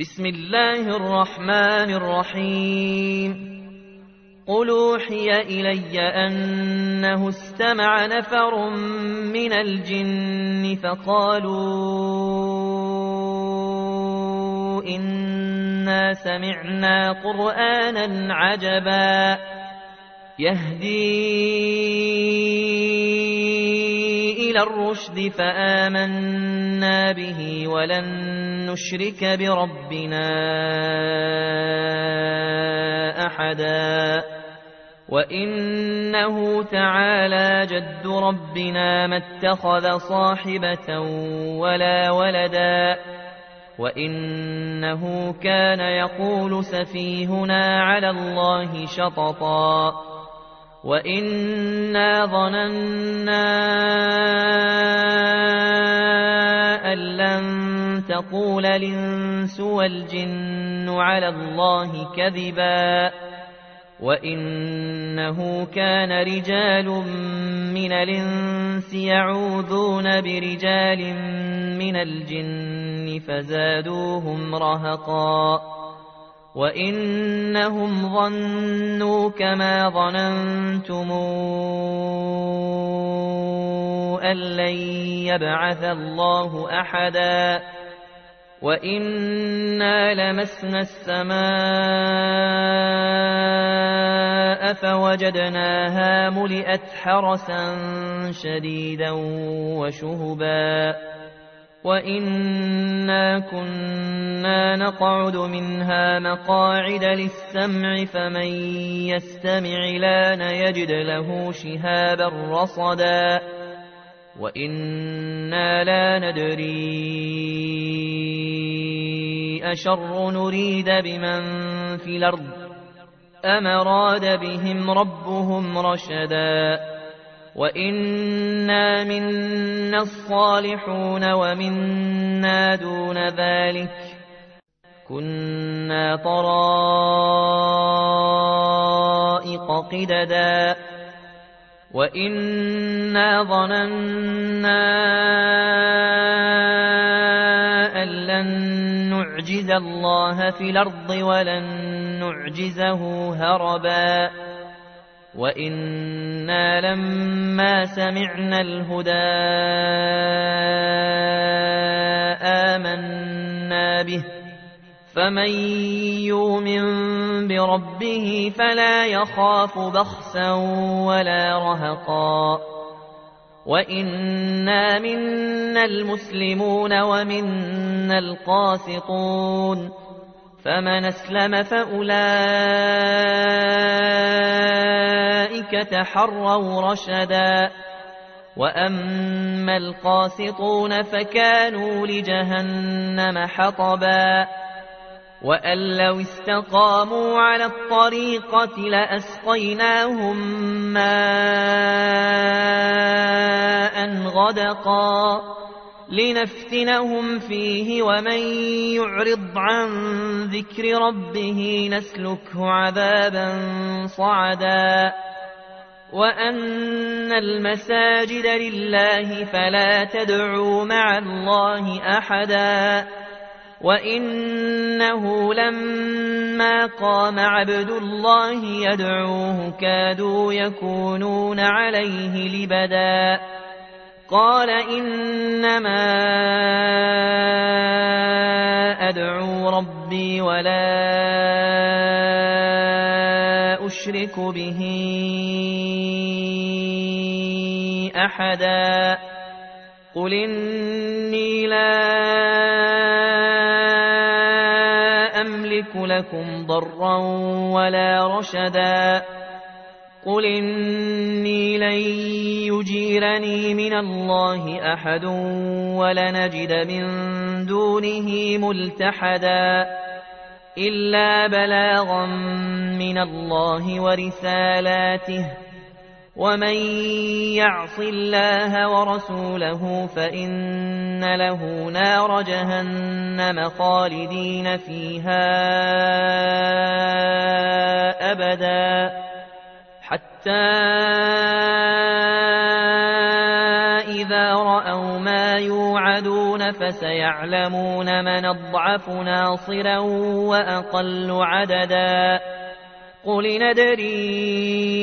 بسم الله الرحمن الرحيم. قل اوحي إلي أنه استمع نفر من الجن فقالوا إنا سمعنا قرآنا عجبا. يهدي إلى الرشد فآمنا به ولن نشرك بربنا أحدا وإنه تعالى جد ربنا ما اتخذ صاحبة ولا ولدا وإنه كان يقول سفيهنا على الله شططا وإنا ظننا تقول الإنس والجن على الله كذبا وإنه كان رجال من الإنس يعوذون برجال من الجن فزادوهم رهقا وإنهم ظنوا كما ظننتم أن لن يبعث الله أحدا وإنا لمسنا السماء فوجدناها ملئت حرسا شديدا وشهبا وإنا كنا نقعد منها مقاعد للسمع فمن يستمع لأن يجد له شهابا رصدا وإنا لا ندري أشر نريد بمن في الأرض أم راد بهم ربهم رشدا وإنا منا الصالحون ومنا دون ذلك كنا طرائق قددا وإنا ظننا أن لن نعجز الله في الأرض ولن نعجزه هربا وإنا لما سمعنا الهدى آمنا به فمن يؤمن بربه فلا يخاف بخسا ولا رهقا وإنا منا المسلمون ومنا القاسطون فمن اسلم فأولئك تحروا رشدا وأما القاسطون فكانوا لجهنم حطبا وأن لو استقاموا على الطريقة لأسقيناهم ماء غدقا لنفتنهم فيه ومن يعرض عن ذكر ربه نسلكه عذابا صعدا وأن المساجد لله فلا تدعوا مع الله أحدا وإنه لما قام عبد الله يدعوه كادوا يكونون عليه لبدا قال إنما أدعو ربي ولا أشرك به أحدا قل إني لا أملك لكم ضرا ولا رشدا. قل إني لن يجيرني من الله أحد ولنجد من دونه ملتحدا. إلا بلاغا من الله ورسالاته. ومن يعص الله ورسوله فإن له نار جهنم خالدين فيها أبدا حتى إذا رأوا ما يوعدون فسيعلمون من اضعف ناصرا وأقل عددا قل ندري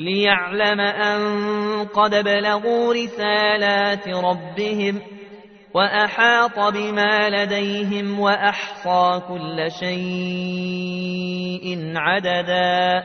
ليعلم أن قد بلغوا رسالات ربهم وأحاط بما لديهم وأحصى كل شيء عددا.